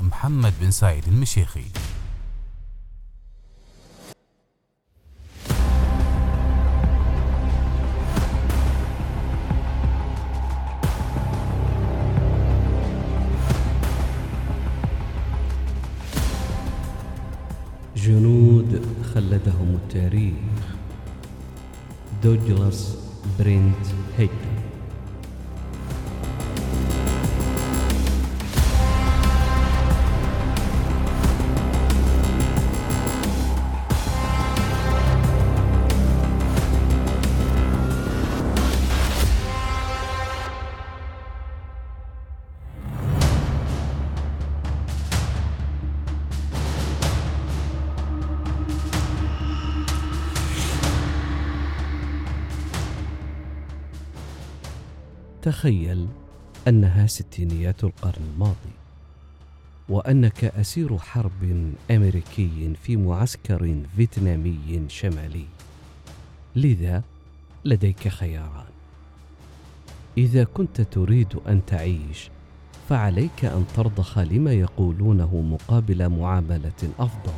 محمد بن سعيد المشيخي. جنود خلدهم التاريخ. دوجلاس برينت هيكل تخيل أنها ستينيات القرن الماضي وأنك أسير حرب أمريكي في معسكر فيتنامي شمالي. لذا لديك خياران. إذا كنت تريد أن تعيش فعليك أن ترضخ لما يقولونه مقابل معاملة أفضل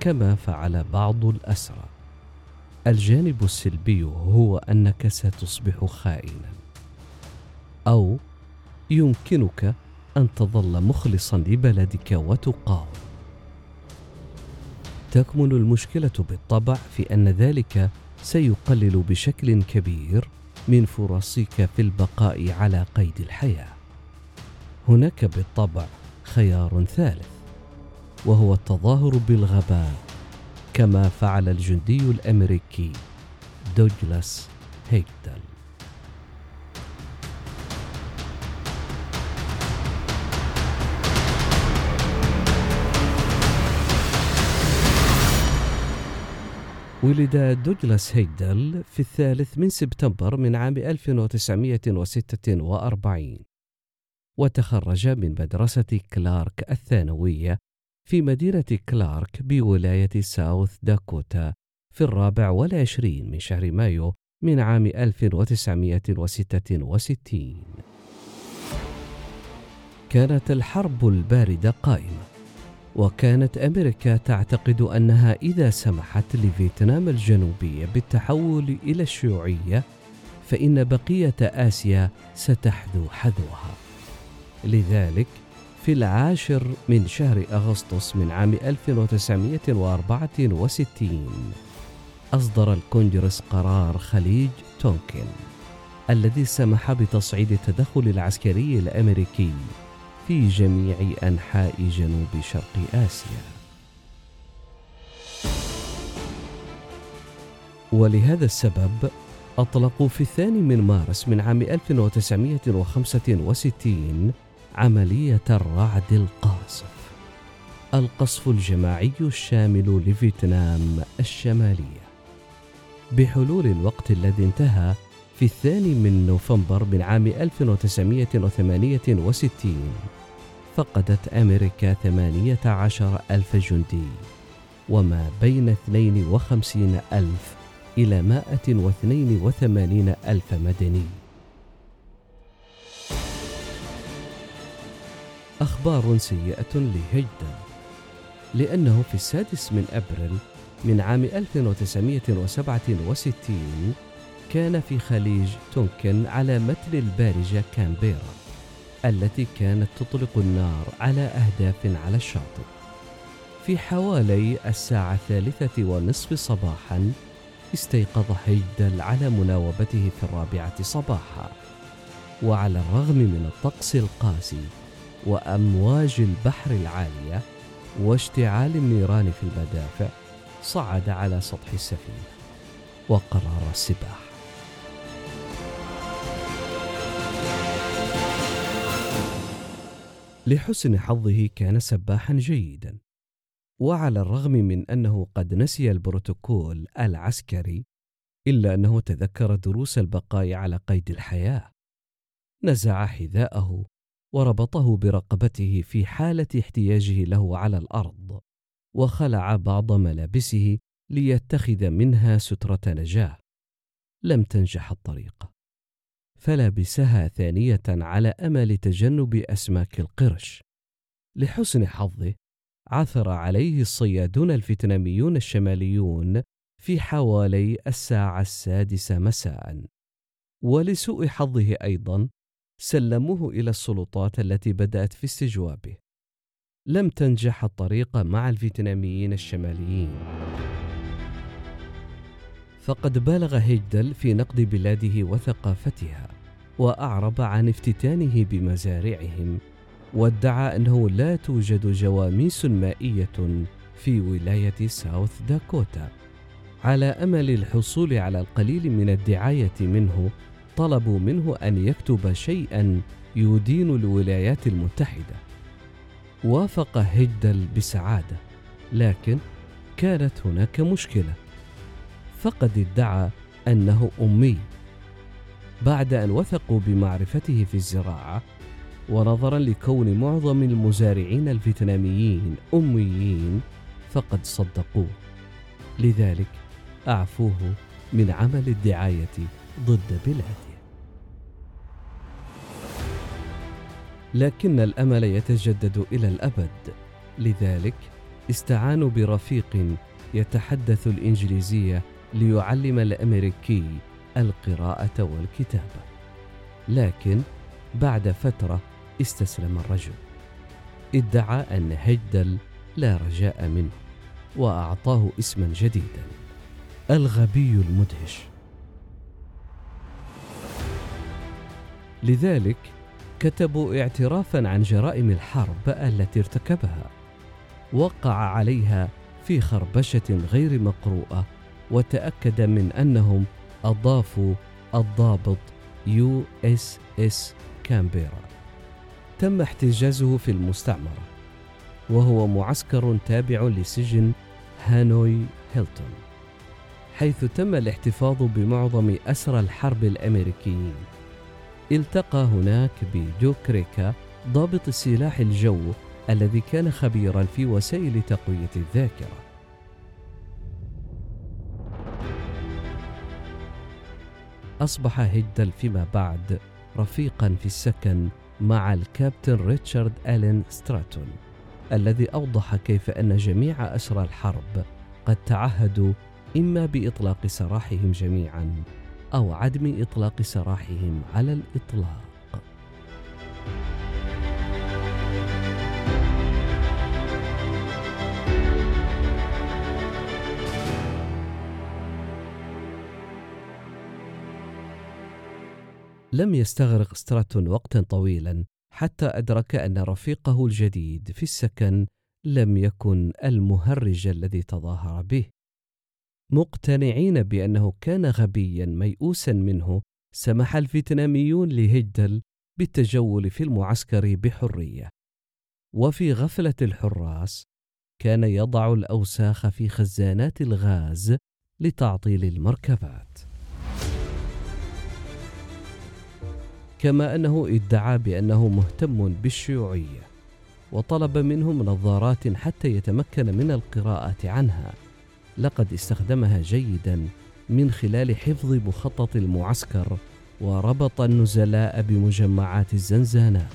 كما فعل بعض الأسرى. الجانب السلبي هو أنك ستصبح خائنا. أو يمكنك أن تظل مخلصا لبلدك وتقاوم. تكمن المشكلة بالطبع في أن ذلك سيقلل بشكل كبير من فرصك في البقاء على قيد الحياة. هناك بالطبع خيار ثالث وهو التظاهر بالغباء كما فعل الجندي الأمريكي دوجلاس هيجدال ولد دوجلاس هيجدال في الثالث من سبتمبر من عام 1946 وتخرج من مدرسة كلارك الثانوية في مدينة كلارك بولاية ساوث داكوتا في الرابع والعشرين من شهر مايو من عام 1966 كانت الحرب الباردة قائمة. وكانت أمريكا تعتقد أنها إذا سمحت لفيتنام الجنوبيه بالتحول إلى الشيوعية فإن بقية آسيا ستحذو حذوها. لذلك في العاشر من شهر أغسطس من عام 1964 أصدر الكونجرس قرار خليج تونكن الذي سمح بتصعيد التدخل العسكري الأمريكي. في جميع أنحاء جنوب شرق آسيا. ولهذا السبب أطلقوا في الثاني من مارس من عام 1965 عملية الرعد القاصف. القصف الجماعي الشامل لفيتنام الشمالية. بحلول الوقت الذي انتهى في الثاني من نوفمبر من عام 1968 فقدت أمريكا 18 ألف جندي وما بين 52 ألف إلى 182 ألف مدني. أخبار سيئة لهجدة. لأنه في السادس من أبريل من عام 1967 كان في خليج تونكن على متن البارجة كامبيرا التي كانت تطلق النار على أهداف على الشاطئ. في حوالي الساعة الثالثة والنصف صباحا استيقظ هيجدل على مناوبته في الرابعة صباحا. وعلى الرغم من الطقس القاسي وأمواج البحر العالية واشتعال النيران في المدافع صعد على سطح السفينة وقرر السباحة. لحسن حظه كان سباحا جيدا. وعلى الرغم من أنه قد نسي البروتوكول العسكري إلا أنه تذكر دروس البقاء على قيد الحياة. نزع حذاءه وربطه برقبته في حالة احتياجه له على الأرض وخلع بعض ملابسه ليتخذ منها سترة نجاة. لم تنجح الطريقة فلبسها ثانية على أمل تجنب أسماك القرش. لحسن حظه عثر عليه الصيادون الفيتناميون الشماليون في حوالي الساعة السادسة مساء. ولسوء حظه أيضا سلموه إلى السلطات التي بدأت في استجوابه. لم تنجح الطريقة مع الفيتناميين الشماليين. فقد بالغ هيجدل في نقد بلاده وثقافتها وأعرب عن افتتانه بمزارعهم وادعى أنه لا توجد جواميس مائية في ولاية ساوث داكوتا. على أمل الحصول على القليل من الدعاية منه طلبوا منه أن يكتب شيئا يدين الولايات المتحدة. وافق هيدل بسعادة لكن كانت هناك مشكلة. فقد ادعى أنه أمي. بعد أن وثقوا بمعرفته في الزراعة ونظرا لكون معظم المزارعين الفيتناميين أميين فقد صدقوه. لذلك أعفوه من عمل الدعاية ضد بلاده. لكن الأمل يتجدد إلى الأبد. لذلك استعانوا برفيق يتحدث الإنجليزية ليعلم الأمريكي القراءة والكتابة. لكن بعد فترة استسلم الرجل. ادعى أن هجدل لا رجاء منه وأعطاه اسما جديدا. الغبي المدهش. لذلك كتب اعترافا عن جرائم الحرب التي ارتكبها. وقع عليها في خربشة غير مقروءة وتأكد من أنهم اضافوا الضابط USS Canberra. تم احتجازه في المستعمرة وهو معسكر تابع لسجن هانوي هيلتون حيث تم الاحتفاظ بمعظم أسرى الحرب الأمريكيين. التقى هناك بجوكريكا ضابط سلاح الجو الذي كان خبيرا في وسائل تقوية الذاكرة. أصبح هيدل فيما بعد رفيقا في السكن مع الكابتن ريتشارد ألين ستراتون الذي أوضح كيف أن جميع أسرى الحرب قد تعهدوا إما بإطلاق سراحهم جميعا أو عدم إطلاق سراحهم على الإطلاق. لم يستغرق ستراتون وقتا طويلا حتى أدرك أن رفيقه الجديد في السكن لم يكن المهرج الذي تظاهر به. مقتنعين بأنه كان غبيا ميؤوسا منه سمح الفيتناميون لهجدل بالتجول في المعسكر بحرية. وفي غفلة الحراس كان يضع الأوساخ في خزانات الغاز لتعطيل المركبات. كما أنه ادعى بأنه مهتم بالشيوعية وطلب منهم نظارات حتى يتمكن من القراءة عنها. لقد استخدمها جيدا من خلال حفظ مخطط المعسكر وربط النزلاء بمجمعات الزنزانات.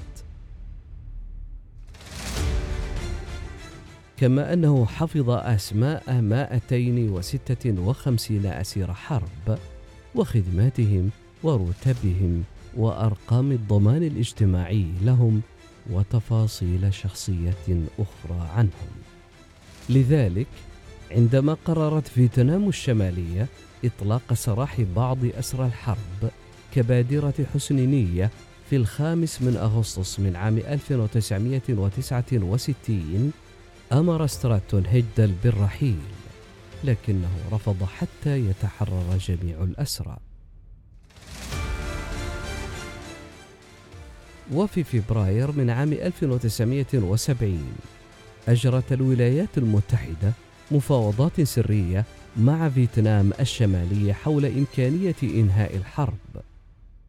كما أنه حفظ أسماء 256 أسير حرب وخدماتهم ورتبهم وأرقام الضمان الاجتماعي لهم وتفاصيل شخصية أخرى عنهم. لذلك عندما قررت فيتنام الشمالية إطلاق سراح بعض أسرى الحرب كبادرة حسن نية في الخامس من أغسطس من عام 1969 أمر ستراتون هيدل بالرحيل لكنه رفض حتى يتحرر جميع الأسرى. وفي فبراير من عام 1970 أجرت الولايات المتحدة مفاوضات سرية مع فيتنام الشمالية حول إمكانية إنهاء الحرب.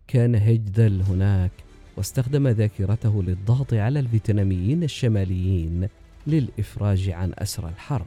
كان هيجدل هناك واستخدم ذاكرته للضغط على الفيتناميين الشماليين للإفراج عن أسر الحرب.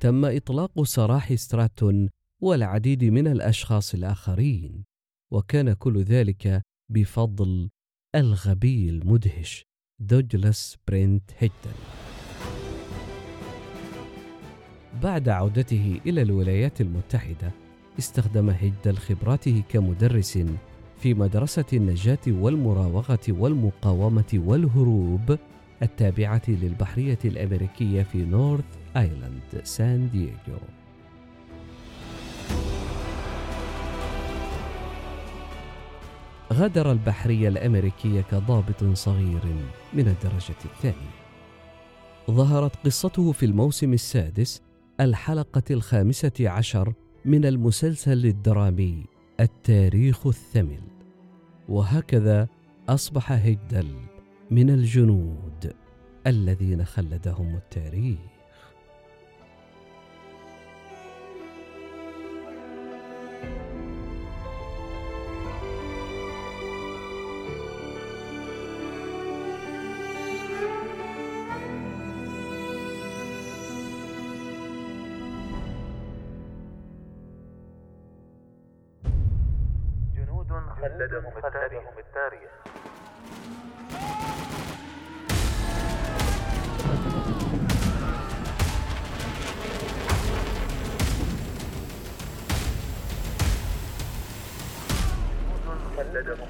تم إطلاق سراح ستراتون والعديد من الأشخاص الآخرين وكان كل ذلك بفضل الغبي المدهش دوجلاس برنت هيجدال بعد عودته إلى الولايات المتحدة استخدم هيجدال خبراته كمدرس في مدرسة النجاة والمراوغة والمقاومة والهروب التابعة للبحرية الأمريكية في نورث آيلاند سان دييغو. غادر البحرية الأمريكية كضابط صغير من الدرجة الثانية. ظهرت قصته في الموسم السادس الحلقة الخامسة عشر من المسلسل الدرامي التاريخ الثمل. وهكذا أصبح هيدل من الجنود الذين خلدهم التاريخ. جنود خلدهم التاريخ.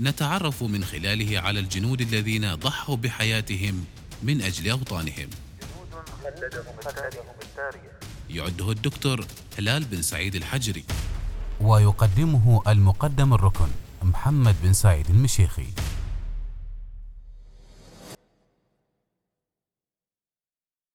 نتعرف من خلاله على الجنود الذين ضحوا بحياتهم من خلدهم التاريخ يعده الدكتور هلال بن سعيد الحجري. ويقدمه المقدم الركن محمد بن سعيد المشيخي.